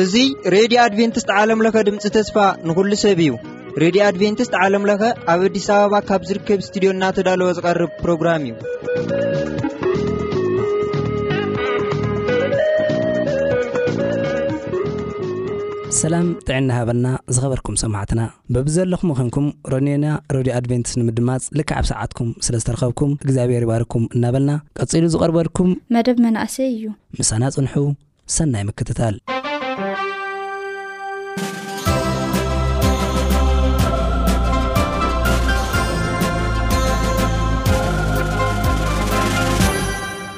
እዙይ ሬድዮ ኣድቨንትስት ዓለምለኸ ድምፂ ተስፋ ንኹሉ ሰብ እዩ ሬድዮ ኣድቨንትስት ዓለምለኸ ኣብ ኣዲስ ኣበባ ካብ ዝርከብ እስትድዮ እናተዳለወ ዝቐርብ ፕሮግራም እዩ ሰላም ጥዕና ሃበና ዝኸበርኩም ሰማዕትና በብዘለኹም ዄንኩም ረድዮና ረድዮ ኣድቨንትስ ንምድማጽ ልክዕ ኣብ ሰዓትኩም ስለ ዝተረኸብኩም እግዚኣብሔር ይባርኩም እናበልና ቀጺሉ ዝቐርበልኩም መደብ መናእሰይ እዩ። ምሳና ጽንሑ ሰናይ ምክትታል።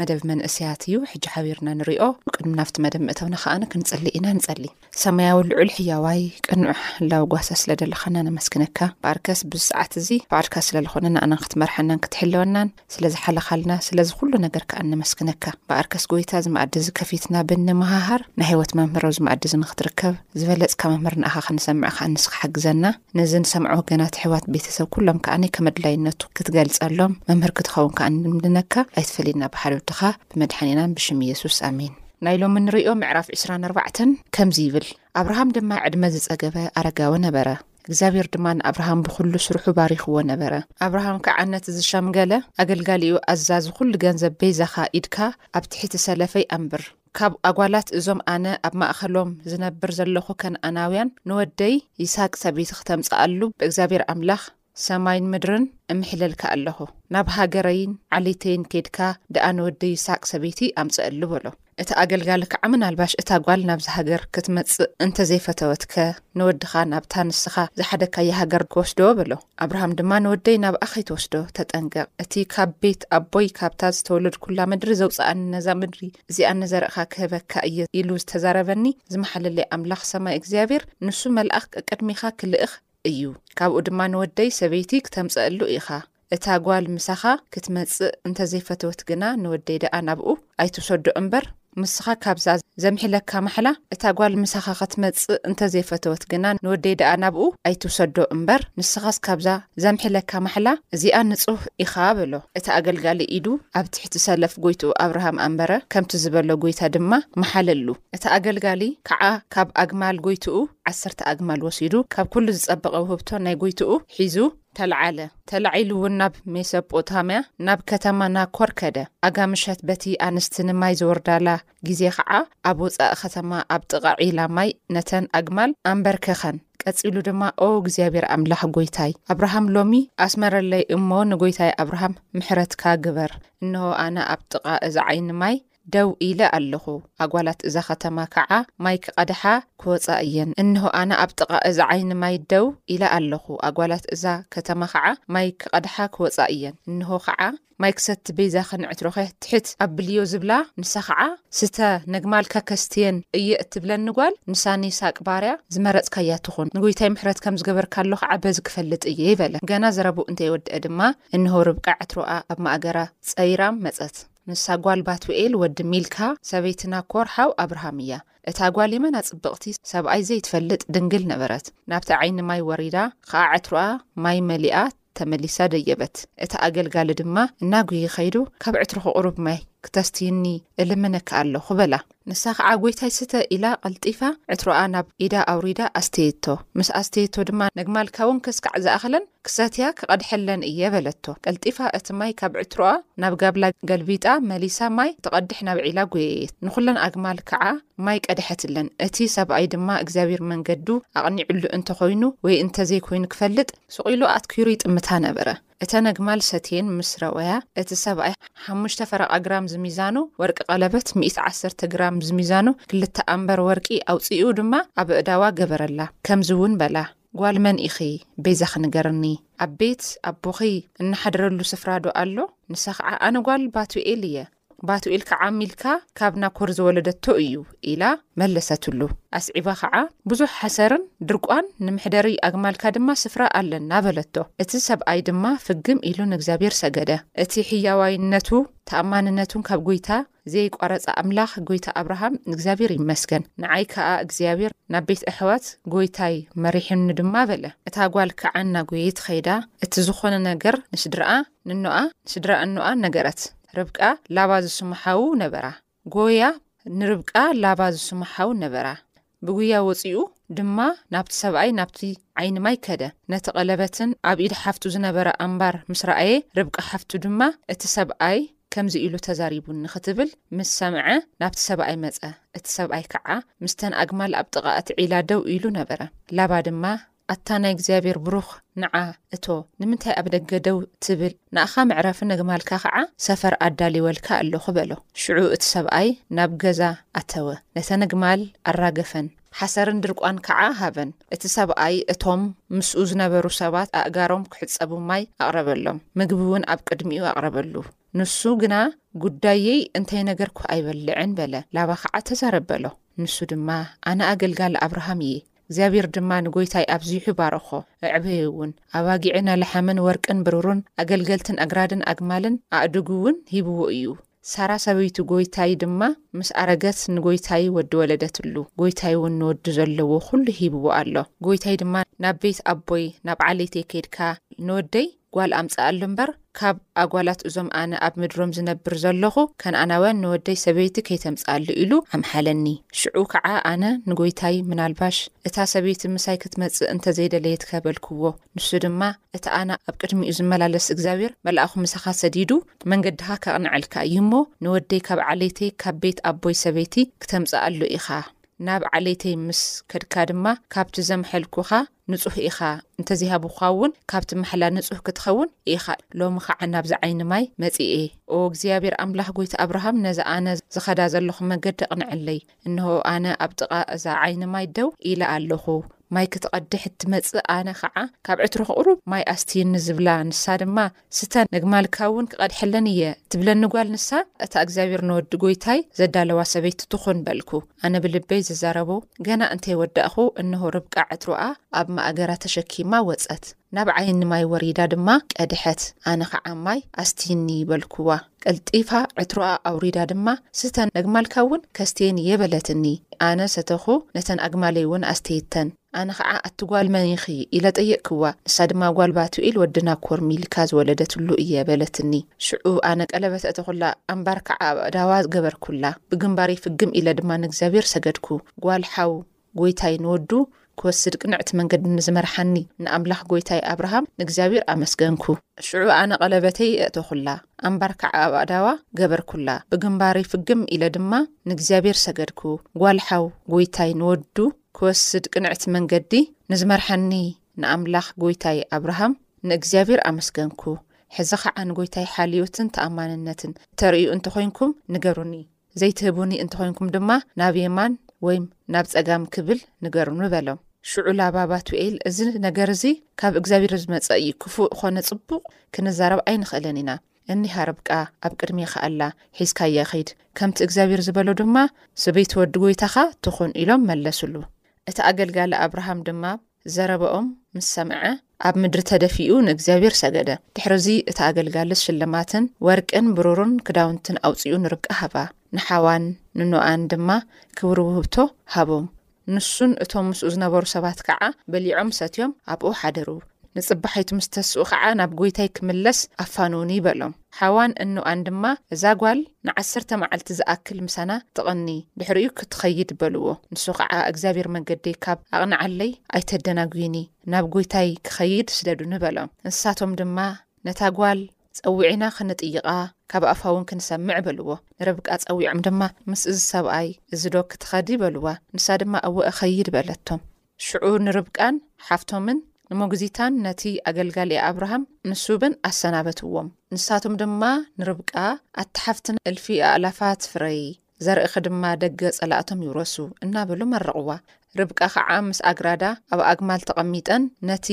መደብ መንእሰያት እዩ ሕጂ ሓቢርና ንሪኦ ቅድሚ ናብቲ መደብ ምእታውና ከኣ ክንጽሊ ኢና ንጸሊ ሰማያዊ ልዑል ሕያዋይ ቅኑዕ ህላዊ ጓሳ ስለ ደለኻና ነመስግነካ በኣርከስ ብዚ ሰዓት እዚ ባዕልካ ስለ ልኾነ ንኣና ክትመርሓናን ክትሕለወናን ስለ ዝሓለኻልና ስለዚ ኩሉ ነገር ከኣ ነመስግነካ በኣርከስ ጎይታ እዚ መኣዲ እዚ ከፊትና ብንመሃሃር ናይ ህይወት መምህር ኣብዚ መኣዲ እዚ ንክትርከብ ዝበለጽካ መምህር ንኣኻ ክንሰምዕ ከኣ ንስኻ ሓግዘና ነዚ ንሰምዖ ወገናት ኣሕዋት ቤተሰብ ኩሎም ከኣኒ ከመድላይነቱ ክትገልጸሎም መምህር ክትኸውን ከኣ ንምድነካ ኣይትፈሊና ብሓሪ ወድኻ ብመድሓኒናን ብሽም ኢየሱስ ኣሜን። ናይ ሎሚ ንርእዮ ምዕራፍ ዕስራን ኣርባዕተን ከምዚ ይብል ኣብርሃም ድማ ዕድመ ዝጸገበ ኣረጋዊ ነበረ እግዚኣብሔር ድማ ንኣብርሃም ብዅሉ ስርሑ ባሪኽዎ ነበረ ኣብርሃም ከዓ ነቲ ዝሸምገለ ኣገልጋሊኡ ኣዛዚ ዅሉ ገንዘብ በይዛኻ ኢድካ ኣብ ትሕቲ ሰለፈይ ኣንብር ካብ ኣጓላት እዞም ኣነ ኣብ ማእከሎም ዝነብር ዘለኹ ከነኣናውያን ንወደይ ይስሃቅ ሰበይቲ ክተምጽኣሉ ብእግዚኣብሔር ኣምላኽ ሰማይን ምድርን እምሕለልካ ኣለኹ። ናብ ሃገረይን ዓሌተይን ኬድካ ደኣ ንወደይ ይስሃቅ ሰበይቲ ኣምጽኣሉ በሎ። እቲ ኣገልጋሊ ከኣ ምናልባሽ እታ ጓል ናብዚ ሃገር ክትመጽእ እንተ ዘይፈተወትከ? ንወድኻ ናብታ ንስኻ ዝሓደካያ ሃገር ክወስዶ በሎ። ኣብርሃም ድማ ንወደይ ናብኣ ከይትወስዶ ተጠንቀቕ፣ እቲ ካብ ቤት ኣቦይ ካብታ ዝተወለድኩላ ምድሪ ዘውጽኣኒ ነዛ ምድሪ እዚኣ ንዘርእኻ ክህበካ እየ ኢሉ ዝተዛረበኒ ዝመሓለለይ ኣምላኽ ሰማይ እግዚኣብሔር ንሱ መልኣኽ ቀቅድሜኻ ክልእኽ እዩ፣ ካብኡ ድማ ንወደይ ሰበይቲ ክተምጸእሉ ኢኻ። እታ ጓል ምሳኻ ክትመጽእ እንተዘይፈተወት ግና ንወደይ ደኣ ናብኡ ኣይትውሰዶ እምበር፣ ንስኻ ካብዛ ዘምሕለካ ማሕላ፣ እታ ጓል ምሳኻ ክትመጽእ እንተዘይፈተወት ግና ንወደይ ደኣ ናብኡ ኣይትውሰዶ እምበር፣ ንስኻስ ካብዛ ዘምሕለካ ማሕላ እዚኣ ንጹህ ኢኻ በሎ። እቲ ኣገልጋሊ ኢዱ ኣብ ትሕቲ ሰለፍ ጐይትኡ ኣብርሃም ኣንበረ፣ ከምቲ ዝበሎ ጐይታ ድማ መሓለሉ። እቲ ኣገልጋሊ ከዓ ካብ ኣግማል ጐይትኡ ዓሰርተ ኣግማል ወሲዱ፣ ካብ ኵሉ ዝጸበቐ ውህብቶ ናይ ጐይትኡ ሒዙ፣ ተልዓለ። ተላዒሉውን ናብ ሜሶጶታምያ ናብ ከተማ ናኮር ከደ። ኣጋ ምሸት በቲ ኣንስቲ ንማይ ዝወርዳላ ጊዜ ኸዓ ኣብ ወጻኢ ከተማ ኣብ ጥቓ ዒላ ማይ ነተን ኣግማል ኣምበርከኸን። ቀጺሉ ድማ ኦ እግዚኣብሔር ኣምላኽ ጐይታይ ኣብርሃም ሎሚ ኣስመረለይ እሞ ንጐይታይ ኣብርሃም ምሕረትካ ግበር እንሆ ኣነ ኣብ ጥቓ እዚ ዓይኒ ማይ ደው ኢለ ኣለኹ፣ ኣጓላት እዛ ኸተማ ኸዓ ማይ ክቐድሓ ክወጻ እየን፣ እንሆ ኣነ ኣብ ጥቓ እዛ ዓይኒ ማይ ደው ኢለ ኣለኹ፣ ኣጓላት እዛ ኸተማ ኸዓ ማይ ክቐድሓ ክወጻ እየን፣ እንሆ ኸዓ ማይ ክሰቲ በይዛኽን ዕትሮኸ ትሕት ኣብልዮ ዝብላ፣ ንሳ ኸዓ ስተ ነግማልካ ከስትየን እየ እትብለኒ ጓል፣ ንሳ ንይስሃቅ ባርያ ዝመረጽካያ ትኹን፣ ንጐይታይ ምሕረት ከም ዝገበርካሉ ኸዓ በዚ ክፈልጥ እየ በለ። ገና ዘረብኡ እንተ የወድአ ድማ እንሆ ርብቃ ዕትሮኣ ኣብ ማእገራ ጸይራ መጸት። ንሳ ጓል ባቱኤል ወዲ ሚልካ ሰበይቲ ናኮር ሓው ኣብርሃም እያ። እታ ጓል የመና ጽብቕቲ ሰብኣይ ዘይትፈልጥ ድንግል ነበረት። ናብቲ ዓይኒ ማይ ወሪዳ ኸኣ ዕትሮኣ ማይ መሊኣ ተመሊሳ ደየበት። እቲ ኣገልጋሊ ድማ እናጉሂ ከይዱ ካብ ዕትሮኺ ቁሩብ ማይ ክተስትይኒ እልምነኪ ኣለኹ በላ። ንሳ ኸዓ ጐይታይ ስተ ኢላ ቐልጢፋ ዕትሮኣ ናብ ኢዳ ኣውሪዳ ኣስተየቶ። ምስ ኣስተየቶ ድማ ነግማልካውን ከስካዕ ዝኣኸለን ክሰትያ ክቐድሐለን እየ በለቶ። ቀልጢፋ እቲ ማይ ካብ ዕትሮኣ ናብ ጋብላ ገልቢጣ መሊሳ ማይ ትቐድሕ ናብ ዒላ ጐየየት። ንኹለን ኣግማል ከዓ ማይ ቀድሐትለን። እቲ ሰብኣይ ድማ እግዚኣብሄር መንገዱ ኣቕኒዑሉ እንተ ኾይኑ ወይ እንተ ዘይኮይኑ ክፈልጥ ሱቕ ኢሉ ኣትኲሩ ይጥምታ ነበረ። እተን ኣግማል ሰትየን ምስ ረወያ፣ እቲ ሰብኣይ ሓሙሽተ ፈረቓ ግራም ዝሚዛኑ ወርቂ ቀለበት፣ ሚእቲ ዓሰርተ ግራም ዝሚዛኑ ክልተ ኣምበር ወርቂ ኣውጺኡ ድማ ኣብ ኣእዳዋ ገበረላ። ከምዚ እውን በላ፣ ጓል መን ኢኺ? በይዛኺ ንገርኒ። ኣብ ቤት ኣቦኺ እንሓድረሉ ስፍራዶ ኣሎ? ንሳ ኸዓ፣ ኣነ ጓል ባቱኤል እየ። ባቱኤል ከዓ ሚልካ ካብ ናኮር ዝወለደቶ እዩ ኢላ መለሰትሉ። ኣስዒባ ከዓ ብዙሕ ሓሰርን ድርቋን ንምሕደሪ ኣግማልካ ድማ ስፍራ ኣለና በለቶ። እቲ ሰብኣይ ድማ ፍግም ኢሉ ንእግዚኣብሔር ሰገደ። እቲ ሕያዋይነቱ ተኣማንነቱን ካብ ጐይታ ዘየቋረጸ ኣምላኽ ጐይታ ኣብርሃም ንእግዚኣብሔር ይመስገን። ንዓይ ከዓ እግዚኣብሔር ናብ ቤት ኣሕዋት ጐይታይ መሪሑኒ ድማ በለ። እታ ጓል ከዓ እናጐየት ኸይዳ እቲ ዝኾነ ነገር ንስድርኣ ንኖኣ ንስድራ እኖኣን ነገረት። ርብቃ ላባ ዝስሙ ሓው ነበራ። ጎያ ንርብቃ ላባ ዝስሙ ሓው ነበራ። ብጉያ ወጺኡ ድማ ናብቲ ሰብኣይ ናብቲ ዓይኒ ማይ ከደ። ነቲ ቐለበትን ኣብ ኢድ ሓፍቱ ዝነበረ ኣምባር ምስ ረኣየ፣ ርብቃ ሓፍቱ ድማ እቲ ሰብኣይ ከምዚ ኢሉ ተዛሪቡኒ ክትብል ምስ ሰምዐ ናብቲ ሰብኣይ መጸ። እቲ ሰብኣይ ከዓ ምስተን ኣግማል ኣብ ጥቓ እቲ ዒላ ደው ኢሉ ነበረ። ላባ ድማ ኣታ ናይ እግዚኣብሔር ብሩኽ ንዓ እቶ ንምንታይ ኣብ ደገ ደው ትብል ንኣኻ መዕረፊ ነግማልካ ኸዓ ሰፈር ኣዳሊወልካ ኣለኹ በሎ ሽዑ እቲ ሰብኣይ ናብ ገዛ ኣተወ ነተን ኣግማል ኣራገፈን ሓሰርን ድርቋን ከዓ ሃበን እቲ ሰብኣይ እቶም ምስኡ ዝነበሩ ሰባት ኣእጋሮም ክሕፀቡ ማይ ኣቕረበሎም ምግቢ እውን ኣብ ቅድሚኡ ኣቕረበሉ ንሱ ግና ጉዳየይ እንታይ ነገርኩ ኣይበልዕን በለ ላባ ከዓ ተዛረበሎ ንሱ ድማ ኣነ ኣገልጋሊ ኣብርሃም እየ እግዚኣብሄር ድማ ንጐይታይ ኣብዚሑ ባረኾ፣ ኣዕበዮ እውን። ኣባጊዕን ኣላሕምን ወርቅን ብሩርን፣ ኣገልገልትን ኣግራድን ኣግማልን ኣእዱግ እውን ሂብዎ እዩ። ሳራ ሰበይቱ ጐይታይ ድማ ምስ ኣረገት ንጐይታይ ወዲ ወለደትሉ፣ ጐይታይ እውን ንወዱ ዘለዎ ዅሉ ሂብዎ ኣሎ። ጐይታይ ድማ ናብ ቤት ኣቦይ ናብ ዓሌተይ ከይድካ ንወደይ፣ ጓል ኣምጽኣሉ እምበር ካብ ኣጓላት እዞም ኣነ ኣብ ምድሮም ዝነብር ዘሎኹ ከንኣናውያን ንወደይ ሰበይቲ ከይተምጽኣሉ ኢሉ ኣምሓለኒ። ሽዑ ከዓ ኣነ ንጐይታይ ምናልባሽ እታ ሰበይቲ ምሳይ ክትመጽእ እንተ ዘይደለየትከ? በልክዎ። ንሱ ድማ እቲ ኣነ ኣብ ቅድሚኡ ዝመላለስ እግዚኣብሔር መልኣኹ ምሳኻ ሰዲዱ መንገድኻ ከቕንዐልካ እዩ እሞ ንወደይ ካብ ዓሌተይ ካብ ቤት ኣቦይ ሰበይቲ ክተምጽኣሉ ኢኻ። ናብ ዓሌተይ ምስ ከድካ ድማ ካብቲ ዘምሐልኩኻ ንጹህ ኢኻ እንተዘይሃቡካ እውን ካብቲ ማሕላ ንጹህ ክትኸውን ኢኻ ሎሚ ካዓ ናብዚ ዓይኒ ማይ መጺኤ። ኦ እግዚኣብሔር ኣምላክ ጎይታ ኣብርሃም ነዛ ኣነ ዝከዳ ዘለኩ መገዲ ኣቅንዐለይ እንሆ ኣነ ኣብ ጥቃ እዛ ዓይኒ ማይ ደው ኢለ ኣለኩ ማይ ክትቀድሕ እትመጽእ ኣነ ካዓ ካብ ዕትሮ ክቅሩብ ማይ ኣስትይኒ ዝብላ ንሳ ድማ ስተ ነግማልካውን ክቐድሐለን እየ ትብለኒ ጓል ንሳ እታ እግዚኣብሔር ንወዲ ጎይታይ ዘዳለዋ ሰበይቲ ትኹን በልኩ ኣነ ብልበይ ዝዛረቦ ገና እንተይ ወዳእኹ እንሆ ርብቃ ዕትሮኣ ኣብ ማእገራ ተሸኪማ ወጸት ናብ ዓይኒ ማይ ወሪዳ ድማ ቀድሐት ኣነ ኸዓ ማይ ኣስትይኒ በልኩዋ ቀልጢፋ ዕትሮኣ ኣውሪዳ ድማ ስተ ነግማልካውን ከስትየን እየ በለትኒ ኣነ ሰተኹ ነተን ኣግማለይውን ኣስተየተን ኣነ ኸዓ ኣቲ ጓል መን ኢኺ? ኢለ ጠየቅክዋ። ንሳ ድማ ጓል ባቱኤል ወድና ኮርሚልካ ዝወለደትሉ እየ በለትኒ። ሽዑ ኣነ ቀለበት ኣእተኹላ፣ ኣምባር ከዓ ኣብ ኣእዳዋ ገበርኩላ። ብግንባረይ ፍግም ኢለ ድማ ንእግዚኣብሔር ሰገድኩ። ጓል ሓው ጎይታይ ንወዱ ክወስድ ቅንዕቲ መንገዲ ንዝመርሓኒ ንኣምላኽ ጎይታይ ኣብርሃም ንእግዚኣብሔር ኣመስገንኩ። ሽዑ ኣነ ቀለበተይ ኣእተኹላ፣ ኣምባር ከዓ ኣብ ኣእዳዋ ገበርኩላ። ብግንባረይ ፍግም ኢለ ድማ ንእግዚኣብሔር ሰገድኩ። ጓል ሓው ጎይታይ ንወዱ ክወስድ ቅንዕቲ መንገዲ ንዝመርሓኒ ንኣምላኽ ጎይታይ ኣብርሃም ንእግዚኣብሔር ኣመስገንኩ ሕዚ ኸዓ ንጎይታይ ሓልዮትን ተኣማንነትን ተርእዩ እንተኾይንኩም ንገሩኒ ዘይትህቡኒ እንተኾይንኩም ድማ ናብ የማን ወይም ናብ ጸጋም ክብል ንገሩኒ በሎም ሽዑ ላባ ባቱኤል እዚ ነገር እዚ ካብ እግዚኣብሔር ዝመጸእ እዩ ክፉእ ኾነ ጽቡቕ ክንዛረብ ኣይንኽእልን ኢና እኒሃ ርብቃ ኣብ ቅድሜኻ ኣላ፣ ሒዝካያ ኺድ፣ ከምቲ እግዚኣብሄር ዝበሎ ድማ፣ ሰበይቲ ወዲ ጐይታኻ ትኹን ኢሎም መለሱሉ። እቲ ኣገልጋሊ ኣብርሃም ድማ ዘረባኦም ምስ ሰምዐ፣ ኣብ ምድሪ ተደፊኡ ንእግዚኣብሄር ሰገደ። ድሕርዚ እቲ ኣገልጋሊ ሽልማትን ወርቅን ብሩርን ክዳውንትን ኣውጺኡ ንርብቃ ሃባ፣ ንሓዋን ንኖኣን ድማ ክብሪ ውህብቶ ሃቦም። ንሱን እቶም ምስኡ ዝነበሩ ሰባት ከኣ በሊዖም ሰትዮም ኣብኡ ሓደሩ። ንጽባሒቱ ምስ ተስኡ ኸኣ ናብ ጐይታይ ክምለስ ኣፋንዉኒ በሎም። ሓዋን እንኣን ድማ እዛ ጓል ንዓሰርተ መዓልቲ ዝኣክል ምሳና ትቕኒ ድሕሪኡ ክትኸይድ በልዎ። ንሱ ኸኣ እግዚኣብሔር መንገደይ ካብ ኣቕንዓለይ ኣይተደናጉዩኒ ናብ ጐይታይ ክኸይድ ስደዱኒ በሎም። ንሳቶም ድማ ነታ ጓል ጸዊዕና ክንጥይቓ ካብ ኣፋ እውን ክንሰምዕ በልዎ። ንርብቃ ጸዊዖም ድማ ምስ እዚ ሰብኣይ እዚዶ ክትኸዲ በልዋ። ንሳ ድማ እወ እኸይድ በለቶም። ሽዑ ንርብቃን ሓፍቶምን ንሞግዚታን ነቲ ኣገልጋሊኣ ኣብርሃም ንሱብን ኣሰናበትዎም። ንሳቶም ድማ ንርብቃ ኣቲ ሓፍትና እልፊ ኣእላፋት ፍረዪ፣ ዘርእኺ ድማ ደገ ጸላእቶም ይውረሱ እናበሉ መረቕዋ። ርብቃ ኸዓ ምስ ኣግራዳ ኣብ ኣግማል ተቐሚጠን ነቲ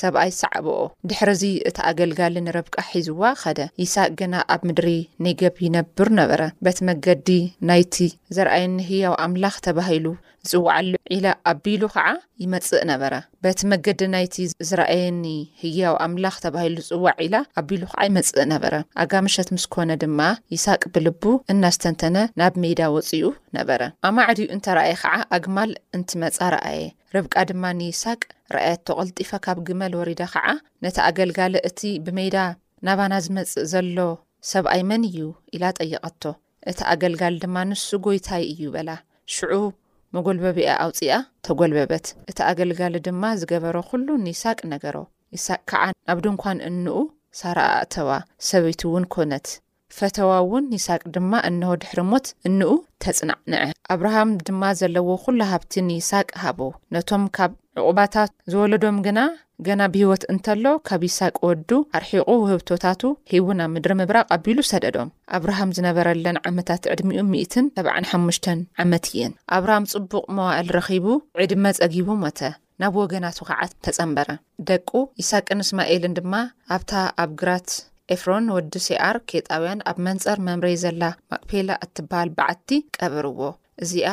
ሰብኣይ ሰዓብኦ። ድሕርዚ እቲ ኣገልጋሊ ንርብቃ ሒዝዋ ኸደ። ይስሃቅ ግና ኣብ ምድሪ ኔገብ ይነብር ነበረ። በቲ መገዲ ናይቲ ዘርኣየኒ ህያው ኣምላኽ ተባሂሉ ዝጽውዓሉ ዒላ ኣቢሉ ኸዓ ይመጽእ ነበረ። በቲ መገዲ ናይቲ ዝረኣየኒ ህያው ኣምላኽ ተባሂሉ ዝጽዋዕ ዒላ ኣቢሉ ኸዓ ይመጽእ ነበረ። ኣጋ ምሸት ምስ ኮነ ድማ ይሳቅ ብልቡ እናስተንተነ ናብ ሜዳ ወጺኡ ነበረ። ኣማዕድዩ እንተረኣየ ኸዓ ኣግማል እንትመጻ ረኣየ። ርብቃ ድማ ንይሳቅ ረኣያቶ ቀልጢፋ ካብ ግመል ወሪዳ ኸዓ ነቲ ኣገልጋሊ እቲ ብሜዳ ናባና ዝመጽእ ዘሎ ሰብኣይ መን እዩ ኢላ ጠየቀቶ። እታ ኣገልጋሊ ድማ፣ ንሱ ጐይታይ እዩ፣ በላ። ሽዑ መጐልበቢኣ ኣውጺኣ ተጐልበበት። እቲ ኣገልጋሊ ድማ ዝገበሮ ዅሉ ንይስሃቅ ነገሮ። ይስሃቅ ከዓ ናብ ድንኳን እኖኡ ሳራ ኣእተዋ፣ ሰበይቱውን ኰነት። ፈተዋ እውን፣ ይስሃቅ ድማ እንሆ ድሕሪ ሞት እኖኡ ተጽናዕንዐ። ኣብርሃም ድማ ዘለዎ ዅሉ ሃብቲ ንይስሃቅ ሃቦ፣ ነቶም ካብ ዕቝባታት ዝወለዶም ግና ገና ብህይወት እንተሎ ካብ ይሳቅ ወዱ ኣርሒቑ ውህብቶታቱ ሂቡ ናብ ምድሪ ምብራቕ ኣቢሉ ሰደዶም። ኣብርሃም ዝነበረለን ዓመታት ዕድሚኡ ሚእትን ሰብዓን ሓሙሽተን ዓመት እየን። ኣብርሃም ጽቡቕ መዋእል ረኺቡ ዕድመ ጸጊቡ ሞተ፣ ናብ ወገናቱ ኸዓ ተጸንበረ። ደቁ ይሳቅን እስማኤልን ድማ ኣብታ ኣብ ግራት ኤፍሮን ወዲ ሴኣር ኬጣውያን ኣብ መንጸር መምሬ ዘላ ማቅፔላ እትበሃል በዓቲ ቀበርዎ። እዚኣ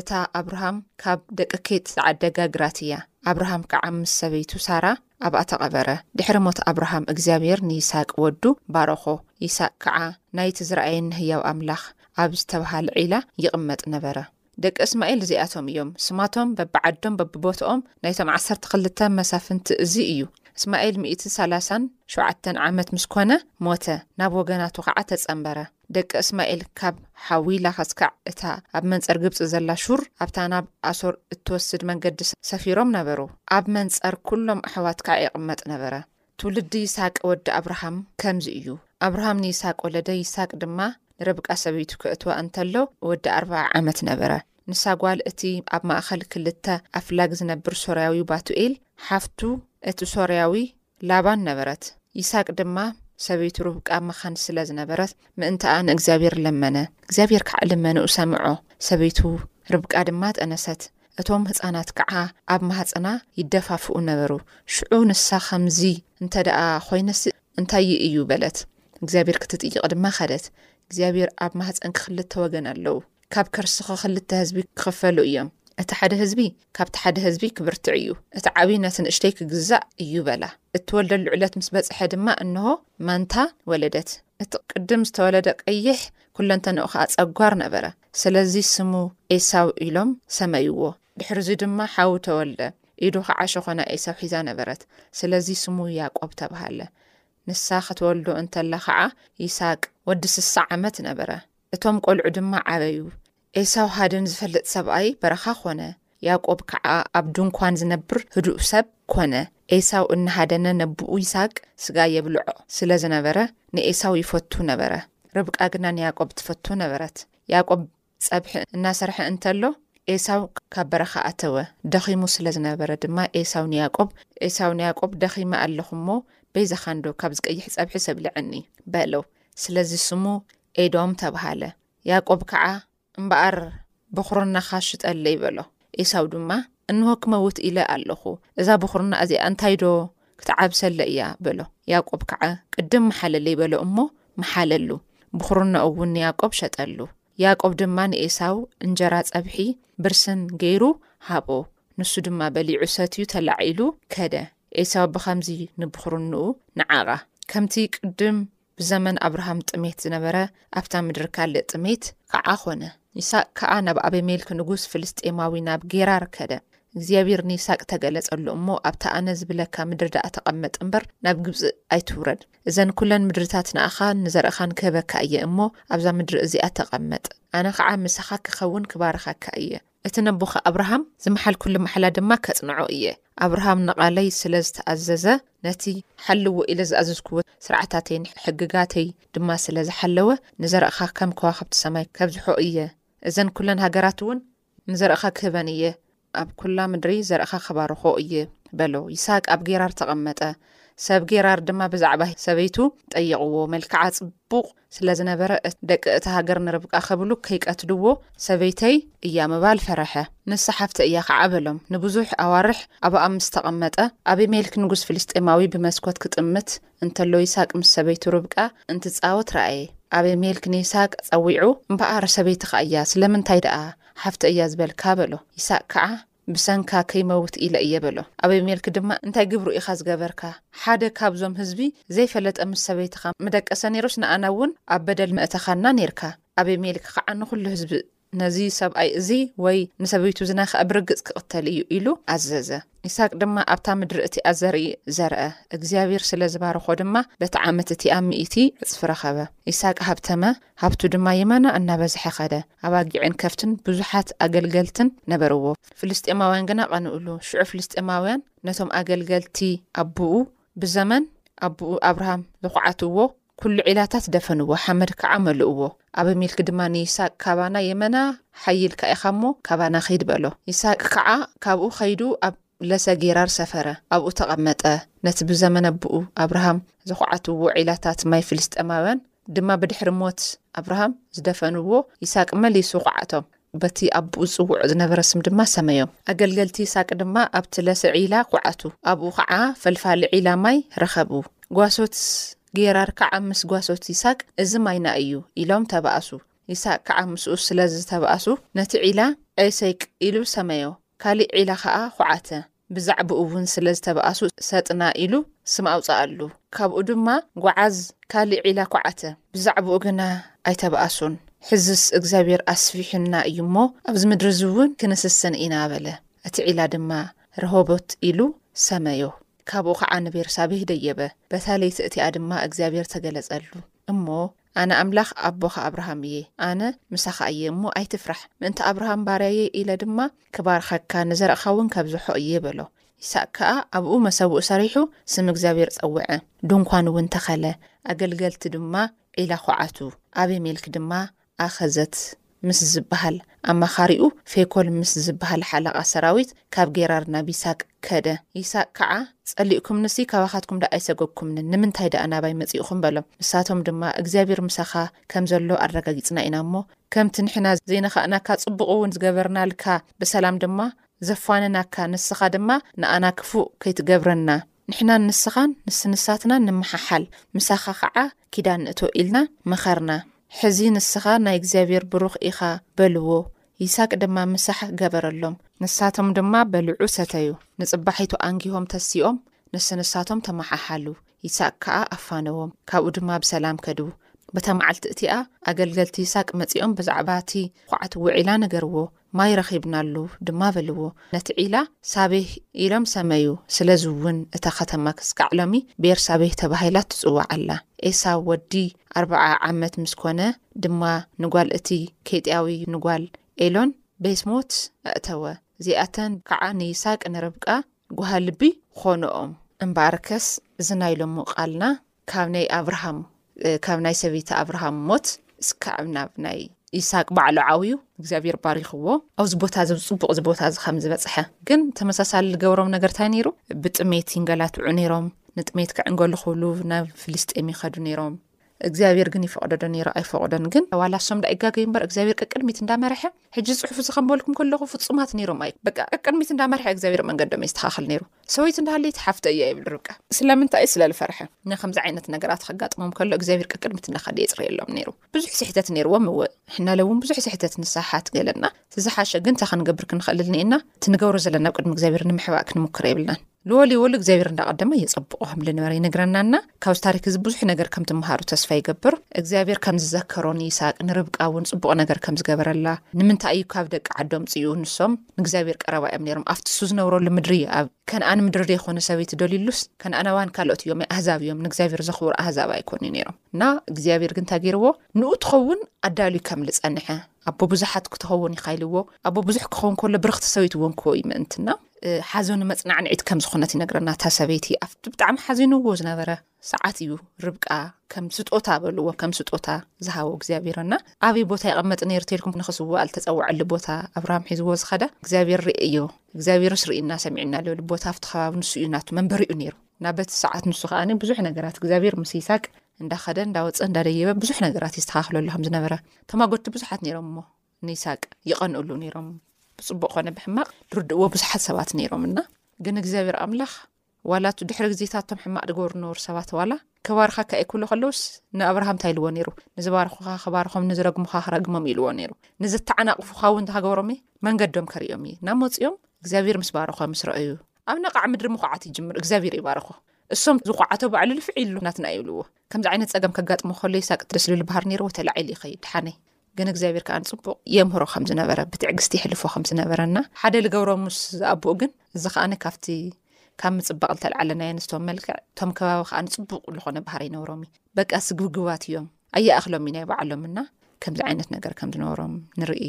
እታ ኣብርሃም ካብ ደቂ ኬጥ ዝዓደጋ ግራት እያ። ኣብርሃም ከኣ ምስ ሰበይቱ ሳራ ኣብኣ ተቐበረ። ድሕሪ ሞት ኣብርሃም እግዚኣብሄር ንይስሃቅ ወዱ ባረኾ። ይስሃቅ ከኣ ናይቲ ዝረኣየኒ ህያው ኣምላኽ ኣብ ዝተብሃለ ዒላ ይቕመጥ ነበረ። ደቂ እስማኤል እዚኣቶም እዮም። ስማቶም በብዓዶም በብቦትኦም ናይቶም ዓሰርተ ክልተ መሳፍንቲ እዚ እዩ። እስማኤል ሚእትን ሰላሳን ሸውዓተን ዓመት ምስ ኮነ ሞተ፣ ናብ ወገናቱ ከኣ ተጸንበረ። ደቂ እስማኤል ካብ ሓዊላ ኸስካዕ እታ ኣብ መንጸር ግብጺ ዘላ ሹር፣ ኣብታ ናብ ኣሶር እትወስድ መንገዲ ሰፊሮም ነበሩ። ኣብ መንጸር ኵሎም ኣሕዋት ከኣ ይቕመጥ ነበረ። ትውልዲ ይስሃቅ ወዲ ኣብርሃም ከምዚ እዩ። ኣብርሃም ንይስሃቅ ወለደ፣ ይስሃቅ ድማ ንርብቃ ሰበይቱ ከእትዋ እንተሎ ወዲ ኣርብዓ ዓመት ነበረ። ንሳ ጓል እቲ ኣብ ማእከል ክልተ ኣፍላግ ዝነብር ሶርያዊ ባቱኤል፣ ሓፍቱ እቲ ሶርያዊ ላባን ነበረት። ይስሃቅ ድማ ሰበይቱ ርብቃ መኻን ስለ ዝነበረት ምእንታኣ ንእግዚኣብሔር ለመነ። እግዚኣብሔር ከዓ ልመንኡ ሰምዖ። ሰበይቱ ርብቃ ድማ ጠነሰት። እቶም ህፃናት ከዓ ኣብ ማህፀና ይደፋፍኡ ነበሩ። ሽዑ ንሳ ከምዚ እንተ ደኣ ኾይነስ እንታይ እዩ በለት። እግዚኣብሔር ክትጥይቕ ድማ ኸደት። እግዚኣብሔር ኣብ ማህፀንኪ ክልተ ወገን ኣለዉ። ካብ ከርስኺ ክልተ ህዝቢ ክኽፈሉ እዮም። እቲ ሓደ ህዝቢ ካብቲ ሓደ ህዝቢ ክብርትዕ እዩ፣ እቲ ዓብዪ ነቲ ንእሽተይ ክግዛእ እዩ በላ። እትወልደሉ ዕለት ምስ በጽሐ ድማ እንሆ ማንታ ወለደት። እቲ ቅድም ዝተወለደ ቀይሕ፣ ኩለንተንኡ ኸኣ ጸጓር ነበረ። ስለዚ ስሙ ኤሳው ኢሎም ሰመይዎ። ድሕርዚ ድማ ሓው ተወልደ። ኢዱ ኸዓ ሸኾና ኤሳው ሒዛ ነበረት። ስለዚ ስሙ ያቆብ ተብሃለ። ንሳ ኸትወልዶ እንተላ ኸዓ ይሳቅ ወዲ ስሳ ዓመት ነበረ። እቶም ቆልዑ ድማ ዓበዩ። ኤሳው ሃድን ዝፈልጥ ሰብኣይ በረኻ ዀነ፣ ያእቆብ ከዓ ኣብ ድንኳን ዝነብር ህዱእ ሰብ ኰነ። ኤሳው እናሃደነ ነቦኡ ይስሃቅ ስጋ የብልዖ ስለ ዝነበረ፣ ንኤሳው ይፈቱ ነበረ። ርብቃ ግና ንያእቆብ ትፈቶ ነበረት። ያእቆብ ጸብሒ እናሰርሐ እንተሎ፣ ኤሳው ካብ በረኻ ኣተወ፣ ደኺሙ ስለ ዝነበረ ድማ ኤሳው ንያእቆብ ኤሳው ንያእቆብ ደኺመ ኣለኹ እሞ፣ በይዛኻንዶ ካብዚ ቀይሕ ጸብሒስ ኣብልዐኒ? በሎ። ስለዚ ስሙ ኤዶም ተብሃለ። ያእቆብ ከዓ፣ እምበኣር ብዅርናኻ ሽጠለይ በሎ። ኤሳው ድማ፣ እንሆ ክመውት ኢለ ኣለኹ፣ እዛ ብዅርና እዚኣ እንታይዶ ክትዓብሰለ እያ? በሎ። ያእቆብ ከዓ፣ ቅድም ምሓለለይ በሎ እሞ መሓለሉ። ብዅርናኡውን ንያእቆብ ሸጠሉ። ያእቆብ ድማ ንኤሳው እንጀራ ጸብሒ፣ ብርስን ገይሩ ሃቦ። ንሱ ድማ በሊዑ ሰትዩ ተላዒሉ ከደ። ኤሳው ብኸምዚ ንብዅርንኡ ነዓቓ፣ ከምቲ ቅድም ብዘመን ኣብርሃም ጥሜት ዝነበረ፣ ኣብታ ምድሪ ካልእ ጥሜት ኸዓ ዀነ። ይስቅ ከኣ ናብ ኣቤሜልክ ንጉስ ፍልስጥኤማዊ ናብ ጌራር ከደ። እግዚኣብሄር ንይስቅ ተገለጸሉ እሞ፣ ኣብታ ኣነ ዝብለካ ምድሪ ደኣ ተቐመጥ እምበር፣ ናብ ግብጺ ኣይትውረድ። እዘን ኵለን ምድርታት ንኣኻን ንዘርእኻን ክህበካ እየ እሞ፣ ኣብዛ ምድሪ እዚኣ ተቐመጥ። ኣነ ኸዓ ምሳኻ ክኸውን ክባርኸካ እየ። እቲ ነቦኻ ኣብርሃም ዝመሓልኩሉ ማሕላ ድማ ከጽንዖ እየ። ኣብርሃም ንቓለይ ስለ ዝተኣዘዘ፣ ነቲ ሓልዎ ኢለ ዝኣዘዝክዎ ስርዓታተይን ሕግጋተይ ድማ ስለ ዝሓለወ፣ ንዘርእኻ ከም ከዋኽብቲ ሰማይ ከብዝሖ እየ፣ እዘን ኵለን ሃገራትውን ንዘርእኻ ክህበን እየ፣ ኣብ ኵላ ምድሪ ዘርእኻ ኽባርኾ እየ፣ በሎ። ይስሃቅ ኣብ ጌራር ተቐመጠ፣ ሰብ ጌራር ድማ ብዛዕባ ሰበይቱ ጠየቕዎ፣ መልክዓ ጽቡቕ ስለ ዝነበረ፣ ደቂ እታ ሃገር ንርብቃ ክብሉ ከይቀትልዎ ሰበይተይ እያ ምባል ፈረሐ። ንሳ ሓፍተይ እያ ኸዓ በሎም። ንብዙሕ ኣዋርሕ ኣባኣም ምስ ተቐመጠ፣ ኣቢሜልክ ንጉስ ፍልስጤማዊ ብመስኮት ክጥምት እንተሎ ይስሃቅ ምስ ሰበይቱ ርብቃ እንትጻወት ረኣየ። ኣቢሜልክ ንይስሃቅ ጸዊዑ እምበኣር ሰበይትኻ እያ ስለምንታይ ደኣ ሓፍተይ እያ ዝበልካ? በሎ። ይስሃቅ ከኣ ብሰንካ ከይመውት ኢለ እየ በሎ። ኣቤሜልክ ድማ እንታይ ግብሩ ኢኻ ዝገበርካ? ሓደ ካብዞም ህዝቢ ዘይፈለጠ ምስ ሰበይትኻ ምደቀሰ ነይሩስ ንኣና እውን ኣብ በደል መእተኻና ነይርካ። ኣቤሜልክ ኸዓ ንኹሉ ህዝቢ ነዙይ ሰብኣይ እዙይ ወይ ንሰበይቱ ዝነከኣ ብርግፅ ክቕተል እዩ ኢሉ ኣዘዘ። ይስሃቅ ድማ ኣብታ ምድሪ እቲኣ ዘርኢ ዘርኣ። እግዚኣብሔር ስለ ዝባረኾ ድማ በቲ ዓመት እቲኣ ሚእቲ ዕፅፊ ረኸበ። ይስሃቅ ሃብተመ፣ ሃብቱ ድማ ይመና እናበዝሐ ኸደ። ኣባጊዕን ከፍትን ብዙሓት ኣገልገልትን ነበርዎ። ፍልስጥኤማውያን ግና ቐንኡሉ። ሽዑ ፍልስጥኤማውያን ነቶም ኣገልገልቲ ኣቦኡ፣ ብዘመን ኣቦኡ ኣብርሃም ዝዅዓትዎ ኵሉ ዒላታት ደፈንዎ፣ ሓመድ ከዓ መልእዎ። ኣበሜልክ ድማ ንይስሃቅ፣ ካባና የመና ሐይል ካኢኻ እሞ፣ ካባና ኺድ በሎ። ይስሃቅ ከዓ ካብኡ ኸይዱ ኣብ። ለሰ ጌራር ሰፈረ፣ ኣብኡ ተቐመጠ፣ ነቲ ብዘመነ ኣቦኡ ኣብርሃም ዘዅዓትዎ ዒላታት ማይ ፍልስጥኤማውያን ድማ ብድሕሪ ሞት ኣብርሃም ዝደፈንዎ ይሳቅ መሊሱ ዅዓቶም፣ በቲ ኣቦኡ ዝጽውዖ ዝነበረ ስም ድማ ሰመዮም። ኣገልገልቲ ይሳቅ ድማ ኣብቲ ለሰ ዒላ ዅዓቱ፣ ኣብኡ ኸዓ ፈልፋሊ ዒላ ማይ ረኸቡ። ጓሶት ጌራር ከዓ ምስ ጓሶት ይሳቅ፣ እዚ ማይና እዩ፣ ኢሎም ተባእሱ። ይስሃቅ ከዓ ምስኡ ስለ ዝተባኣሱ ነቲ ዒላ ዔሰይቅ ኢሉ ሰመዮ። ካሊእ ዒላ ከዓ ኹዓተ። ብዛዕብኡ እውን ስለ ዝተባኣሱ ሰጥና ኢሉ ስም ኣውፀኣሉ። ካብኡ ድማ ጓዓዝ ካሊእ ዒላ ኹዓተ። ብዛዕብኡ ግና ኣይተባኣሱን። ሕዝስ እግዚኣብሄር ኣስፊሑና እዩ እሞ ኣብዚ ምድሪ እዚ እውን ክንስስን ኢና በለ። እቲ ዒላ ድማ ረሆቦት ኢሉ ሰመዮ። ካብኡ ከዓ ንቤርሳቤህ ደየበ። በታ ለይቲ እቲኣ ድማ እግዚኣብሄር ተገለፀሉ እሞ ኣነ ኣምላኽ ኣቦኻ ኣብርሃም እየ፣ ኣነ ምሳኻ እየ እሞ ኣይትፍራሕ፣ ምእንቲ ኣብርሃም ባርያየይ ኢለ ድማ ክባርኸካ፣ ንዘርእካውን ከብዝሖ እየ በሎ። ይስሃቅ ከኣ ኣብኡ መሰውኡ ሰሪሑ ስም እግዚኣብሄር ጸውዐ፣ ድንኳንውን ተኸለ፣ ኣገልገልቲ ድማ ዒላ ዀዓቱ፣ ኣቤሜልክ ድማ ኣኸዘት ምስ ዚብሃል ኣማኻሪኡ፣ ፌኮል ምስ ዚብሃል ሓለቓ ሰራዊት፣ ካብ ጌራር ናብ ይሳቅ ከደ። ይሳቅ ከዓ፣ ጸሊእኩምንሲ ካባኻትኩም ደኣ ኣይሰጎግኩምንን፣ ንምንታይ ደኣ ናባይ መጺእኹም? በሎም። ንሳቶም ድማ፣ እግዚኣብሔር ምሳኻ ከም ዘሎ ኣረጋጊጽና ኢና እሞ፣ ከምቲ ንሕና ዘይነኻእናካ ጽቡቕውን ዝገበርናልካ፣ ብሰላም ድማ ዘፋነናካ፣ ንስኻ ድማ ንኣና ክፉእ ከይትገብረና፣ ንሕናን ንስኻን ንስንሳትናን ንመሓሓል፣ ምሳኻ ከዓ ኪዳን ንእቶ ኢልና መኸርና። ሕዚ ንስኻ ናይ እግዚኣብሔር ብሩኽ ኢኻ በልዎ። ይሳቅ ድማ ምሳሕ ገበረሎም። ንሳቶም ድማ በልዑ ሰተዩ። ንጽባሒቱ ኣንጊሆም ተሲኦም ንስንሳቶም ተመሓሓሉ። ይሳቅ ከኣ ኣፋነዎም። ካብኡ ድማ ብሰላም ከዱ። በታ መዓልቲ እቲኣ ኣገልገልቲ ይሳቅ መጺኦም ብዛዕባ እቲ ኹዓት ውዒላ ነገርዎ። ማይ ረኺብናሉ ድማ በልዎ። ነቲ ዒላ ሳቤህ ኢሎም ሰመዩ፣ ስለዚ እውን እታ ኸተማ ክስካዕ ሎሚ ቤርሳቤህ ተባሂላ ትጽዋዕ ኣላ። ኤሳው ወዲ ኣርብዓ ዓመት ምስ ኰነ ድማ ንጓል እቲ ኬጢያዊ ንጓል ኤሎን ቤስሞት ኣእተወ፣ እዚኣተን ከዓ ንይስሃቅ ንርብቃ ጓሃልቢ ዀንኦም። እምበኣርከስ እዚ ናይ ሎሚ ቓልና። ካብ ናይ ኣብርሃም ካብ ናይ ሰበይቲ ኣብርሃም ሞት እስካዕ ናብ ናይ ኢሳቅ ባዕሉ ዓውዩ እግዚኣብሔር ባሪኽዎ ኣብዚ ቦታ እዚ ፅቡቅ እዚ ቦታ እዚ ከም ዝበፅሐ ግን ተመሳሳሊ ዝገብሮም ነገር እንታይ ነይሩ ብጥሜት ይንገላትዑ ነይሮም ንጥሜት ክዕንገሉ ክብሉ ናብ ፍልስጤም ይኸዱ ነይሮም እግዚኣብሔር ግን ይፈቅደዶ ነይሩ ኣይፈቅዶን ግን ዋላ ሶም ዳኣ ይጋገዩ እምበር እግዚኣብሔር ቀቅድሚት እንዳመርሐ ሕጂ ዝፅሑፍ እዚ ከንበልኩም ከለኹ ፍፁማት ነይሮም ኣይ በቃ ቀቅድሚት እንዳመርሐ እግዚኣብሔር መንገዶም የስተኻኽል ነይሩ ሰበይቲ እንዳ ሃለይቲ ሓፍተይ እያ ይብል ርብቃ። ስለምንታይ? ስለ ልፈርሐ። ንከምዚ ዓይነት ነገራት ከጋጥሞም ከሎ እግዚኣብሔር ቀቅድሚት እናኸደ የጽርየሎም ነይሩ። ብዙሕ ስሕተት ነይርዎም እወ፣ ንሕናለ እውን ብዙሕ ስሕተት ንሰሓሓት ገለና። እቲ ዝሓሸ ግን እንታይ ክንገብር ክንኸልል እኔና እቲ ንገብሮ ዘለና ኣብ ቅድሚ እግዚኣብሔር ንምሕባእ ክንሙክር የብልናን። ልወሊ ወሉ እግዚኣብሔር እንዳቐደመ የጸብቆ ከም ልንበረ ይነግረና እና ካብዚ ታሪክ እዚ ብዙሕ ነገር ከም ትምሃሩ ተስፋ ይገብር። እግዚኣብሔር ከም ዝዘከሮ ንይስሃቅ ንርብቃ እውን ጽቡቕ ነገር ከም ዝገበረላ ንምንታይ እዩ ካብ ደቂ ዓዶም ጽኡ ንሶም ንእግዚኣብሔር ቀረባ እዮም ነይሮም ኣብቲ እሱ ዝነብረሉ ምድሪ እዩ ኣብ ከነኣን ምድሪ ዘይኮነ ሰበይቲ ደልዩሉስ ከነኣናውያን ካልኦት እዮም ኣህዛብ እዮም ንእግዚኣብሔር ዘኽብሩ ኣህዛብ ኣይኮኑ እዩ ነይሮም እና እግዚኣብሔር ግን እንታይ ገይርዎ ንኡ ትኸውን ኣዳልዩ ከም ዝጸንሐ ኣቦ ብዙሓት ክትኸውን ኢኻ ኢልዎ ኣቦ ብዙሕ ክኸውን ከሎ ብርኽቲ ሰበይት እውን ክዎ እዩ ምእንትና ሓዘኑ መፅናዕንዒት ከም ዝኾነት ይነግረና እታ ሰበይቲ ኣብቲ ብጣዕሚ ሓዚንዎ ዝነበረ ሰዓት እዩ ርብቃ ከም ስጦታ በልዎ ከም ስጦታ ዝሃቦ እግዚኣብሔር እና ኣበይ ቦታ ይቐመጥ ነይሩ ተልኩም ንክስዋእ ዝተፀወዐሉ ቦታ ኣብርሃም ሒዝዎ ዝኸደ እግዚኣብሔር ርእዮ እግዚኣብሔርስ ርእና ሰሚዕና ልብል ቦታ ኣብቲ ከባቢ ንሱ እዩ ናቱ መንበሪ እዩ ነይሩ ናብ በቲ ሰዓት ንሱ ከዓኒ ብዙሕ ነገራት እግዚኣብሔር ምስ ይሳቅ እንዳኸደ እንዳወፀ እንዳደየበ ብዙሕ ነገራት ይስተኻኽለሉ ከም ዝነበረ ተማጎድቲ ብዙሓት ነይሮም እሞ ንይሳቅ ይቐንእሉ ነይሮም ብፅቡቅ ኮነ ብሕማቅ ዝርድእዎ ብዙሓት ሰባት ነይሮም እና ግን እግዚኣብሔር ኣምላኽ ዋላ እቲ ድሕሪ ግዜታት እቶም ሕማቅ ድገበሩ ዝነበሩ ሰባት ዋላ ክባርኻካ እየ ክብሉ ከለውስ ንኣብርሃም እንታይ ኢልዎ ነይሩ ንዝባርኹኻ ክባርኾም ንዝረግሙኻ ክረግሞም ኢልዎ ነይሩ ንዘተዓናቅፉኻ እውን ተሃገበሮም እየ መንገዶም ከርእዮም እየ ናብ መፅኦም እግዚኣብሔር ምስ ባረኾ ምስ ረኣዩ ኣብ ነቓዕ ምድሪ ምኹዓት ይጅምር እግዚኣብሔር ይባርኾ እሶም ዝኹዓቶ ባዕሉ ልፍዕ ኢሉ ናትና ይብልዎ ከምዚ ዓይነት ፀገም ከጋጥሞ ከሎ ይሳቅ ደስ ዝብል ባህር ነይርዎ ተላዒሉ ይኸይድ ሓነይ ግን እግዚኣብሔር ከኣ ንጽቡቕ የምህሮ ከም ዝነበረ ብትዕግስቲ ይሕልፎ ከም ዝነበረና ሓደ ልገብሮ ምስ ዝኣቦኡ ግን እዚ ከኣ ካብቲ ካብ ምጽባቕ ዝተልዓለ ናይ ኣንስቶም መልክዕ እቶም ከባቢ ከኣ ንጽቡቕ ዝኾነ ባህር ይነብሮም እዩ በቃ ስግብግባት እዮም ኣያእኽሎም እዩ ናይ ባዕሎም እና ከምዚ ዓይነት ነገር ከም ዝነብሮም ንርኢ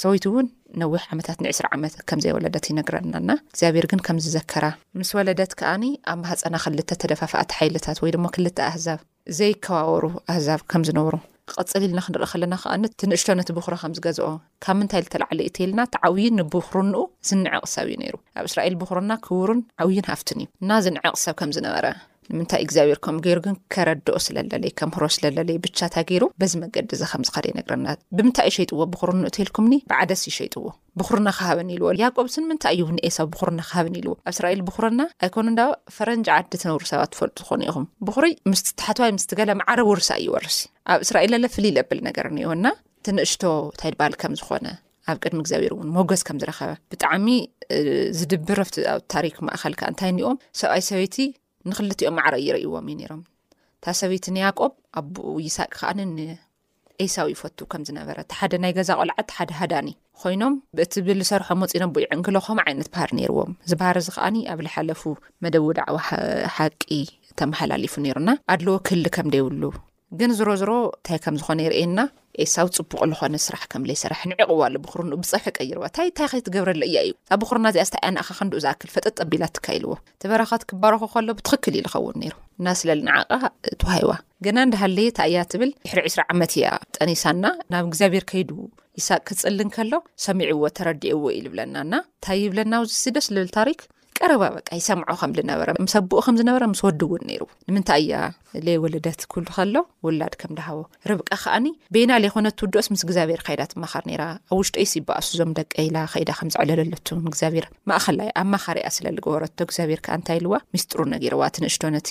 ሰወይቲ እውን ነዊሕ ዓመታት ንዕስራ ዓመት ከም ዘይወለደት ይነግረናና እግዚኣብሔር ግን ከም ዝዘከራ ምስ ወለደት ከኣኒ ኣብ ማህፀና ክልተ ተደፋፋእቲ ሓይልታት ወይ ድማ ክልተ ኣህዛብ ዘይከባበሩ ኣህዛብ ከም ዝነብሩ። ክቕጽል ኢልና ክንርኢ ከለና ከኣ እቲ ንእሽቶ ነቲ ብዅራ ከም ዝገዝኦ፣ ካብ ምንታይ ዝተላዕለ እተኢልና እቲ ዓብዪ ንብዅርንኡ ዝንዕቕ ሰብ እዩ ነይሩ። ኣብ እስራኤል ብዅርና ክቡርን ዓብዪን ሃብትን እዩ እና ዝንዕቕ ሰብ ከም ዝነበረ። ንምንታይ እግዚኣብሔር ከምኡ ገይሩ ግን ከረድኦ ስለ ዝደለየ ከምህሮ ስለ ዝደለየ ብቻ እንታይ ገይሩ በዚ መገዲ እዚ ከም ዝኸደ ይነግረና። ብምንታይ እዩ ሸይጥዎ ብዅርንኡ ተልኩምኒ ብዓደስ እዩ ሸይጥዎ። ብኹርና ክሃበኒ ኢልዎ ያቆብስ ንምንታይ እዩ ንኤሳው ብኹርና ክሃበኒ ኢልዎ ኣብ እስራኤል ብኹርና ኣይኮኑ እንዳ ፈረንጂ ዓዲ ትነብሩ ሰባት ትፈልጡ ዝኾኑ ኢኹም ብኹሪ ምስቲ ታሕተዋይ ምስቲ ገለ ማዕረ ውርሳ እዩ ወርሲ ኣብ እስራኤል ለለ ፍልይ ለብል ነገር እኒኦና ትንእሽቶ እንታይ ድባል ከም ዝኾነ ኣብ ቅድሚ እግዚኣብሔር እውን ሞገስ ከም ዝረኸበ ብጣዕሚ ዝድብር ኣብቲ ኣብ ታሪክ ማእኸል ከዓ እንታይ እኒኦም ሰብኣይ ሰበይቲ ንክልቲኦም ማዕረ ይርእይዎም እዩ ነይሮም እታ ሰበይቲ ንያቆብ ኣቦኡ ይስቅ ከዓ ኤሳው ይፈቱ ከም ዝነበረ እቲ ሓደ ናይ ገዛ ቆልዓ እቲ ሓደ ሃዳኒ ኮይኖም ብእቲ ብዝሰርሖ መፂ ነቦ ይዕንግሎ ከምኡ ዓይነት ባህር ነይርዎም እዚ ባህር እዚ ከዓኒ ኣብ ዝሓለፉ መደቡ ዳዕዋ ሓቂ ተመሓላሊፉ ነይሩና ኣድለዎ ክህሊ ከም ደይብሉ ግን ዝሮ ዝሮ እንታይ ከም ዝኾነ ይርእየና ኤሳው ፅቡቅ ዝኾነ ስራሕ ከም ለይሰራሕ ንዕቕዋ ኣሎ ብክሩ ብፀብሒ ቀይርዋ እንታይ እንታይ ከይትገብረለ እያ እዩ ኣብ ብክርና እዚኣ ስታ እያ ንኣኻ ክንድኡ ዝኣክል ፈጠጥ ኣቢላ ትካይልዎ እቲ በረኸት ክባረኾ ከሎ ብትኽክል እዩ ዝኸውን ነይሩ እና ስለ ልንዓቃ ተዋሂዋ ገና እንዳሃለየት ኣያ ትብል ድሕሪ ዕስራ ዓመት እያ ጠኒሳና ናብ እግዚኣብሔር ከይዱ ይሳቅ ክጽሊ እንከሎ ሰሚዕዎ ተረዲእዎ እዩ ልብለና እና እንታይ ይብለና ውዚሲ ደስ ልብል ታሪክ ቀረባ በቃ ይሰምዖ ከም ዝነበረ ምስ ኣቦኡ ከም ዝነበረ ምስ ወዲ እውን ነይሩ ንምንታይ እያ ለይ ወለደት ኩሉ ከሎ ውላድ ከም ድሃቦ ርብቃ ከዓኒ ቤና ለይኮነት ትውድኦስ ምስ እግዚኣብሔር ካይዳ ትማኻር ነራ ኣብ ውሽጦይስ ይበኣሱ ዞም ደቀ ኢላ ከይዳ ከም ዝዕለለለቱ እግዚኣብሔር ማእኸላይ ኣማኻሪያ ስለ ዝገበረቶ እግዚኣብሔር ከዓ እንታይ ኢልዋ ሚስጥሩ ነጊርዋ ትንእሽቶ ነቲ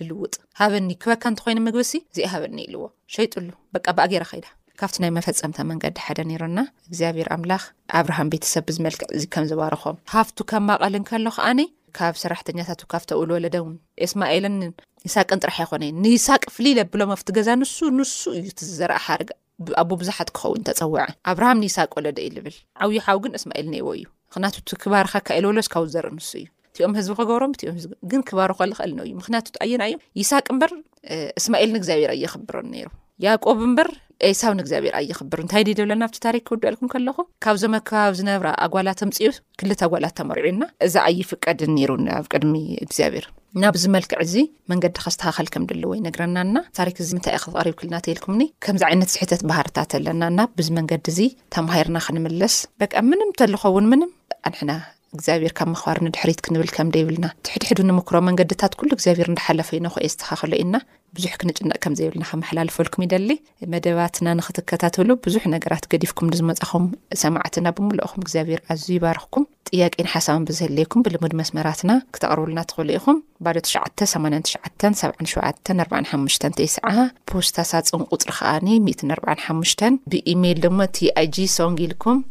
ልልውጥ ሃበኒ ክበካ እንተኮይኑ ምግብሲ እዚኣ ሃበኒ ኢልዎ ሸይጡሉ በቃ ብኣ ገይራ ከይዳ ካብቲ ናይ መፈፀምታ መንገዲ ሓደ ነይሮና እግዚኣብሔር ኣምላኽ ኣብርሃም ቤተሰብ ብዝመልክዕ እዚ ከም ዝባረኾም ሃፍቱ ከም ማቐል እንከሎ ከዓኒ ካብ ሰራሕተኛታቱ ካብ ተውል ወለደውን እስማኤልን ይሳቅን ጥራሕ ኣይኮነዩ ንይሳቅ ፍልይ ለብሎም ኣብቲ ገዛ ንሱ ንሱ እዩ ዝዘረኣ ሓርጋ ኣቦ ብዙሓት ክኸውን ተጸውዐ። ኣብርሃም ንይስሃቅ ወለደ እዩ ልብል። ዓብዩ ሓው ግን እስማኤል ነይዎ እዩ። ምኽንያቱ እቲ ክባርኸካ ኢልዎ ለስ ካብኡ ዝዘርእ ንሱ እዩ። እቲኦም ህዝቢ ክገብሮም እቲኦም ህዝቢ ግን ክባርኾ ልኽእል ነው እዩ። ምኽንያቱ እቲ ኣየና እዩ? ይስሃቅ እምበር እስማኤል ንእግዚኣብሔር ኣየኽብሮን ነይሩ። ያዕቆብ እምበር ኤሳው ንእግዚኣብሔር ኣየኽብር እንታይ ድዩ ደብለና ኣብቲ ታሪክ ክውድኣልኩም ከለኹ ካብዞም ኣከባቢ ዝነብራ ኣጓላት ኣምጽኡ ክልተ ጓላት ተመርዑና እዚ ኣይፍቀድን ነይሩ ኣብ ቅድሚ እግዚኣብሔር ናብዚ መልክዕ እዚ መንገዲ ከስተኻኸል ከም ድልዎ ይነግረናና ታሪክ እዚ ምንታይ ኢ ክቐሪብክልና ተልኩምኒ ከምዚ ዓይነት ስሕተት ባህርታት ኣለና ና ብዚ መንገዲ እዚ ተማሂርና ክንምለስ በቃ ምንም ተልኸውን ምንም ኣንሕና እግዚኣብሔር ካብ ምኽባር ንድሕሪት ክንብል ከም ደይብልና ትሕድሕዱ ንምክሮ መንገድታት ኩሉ እግዚኣብሔር እንዳሓለፈ ይነኹ የስተኻኸሎ እዩና ብዙሕ ክንጭነቅ ከም ዘይብልና ከመሓላልፈልኩም ይደሊ መደባትና ንክትከታተሉ ብዙሕ ነገራት ገዲፍኩም ንዝመጻኹም ሰማዕትና ብምልእኹም እግዚኣብሔር ኣዝዩ ይባርኽኩም ጥያቄን ሓሳብን ብዝህልየኩም ብልሙድ መስመራትና ክተቕርቡልና ትኽእሉ ኢኹም ባዶ 9897745 ተይስዓ ፖስታ ሳፅን ቁፅሪ ከዓኒ 145 ብኢሜይል ድማ ቲኣይጂ ሶንግ ኢልኩም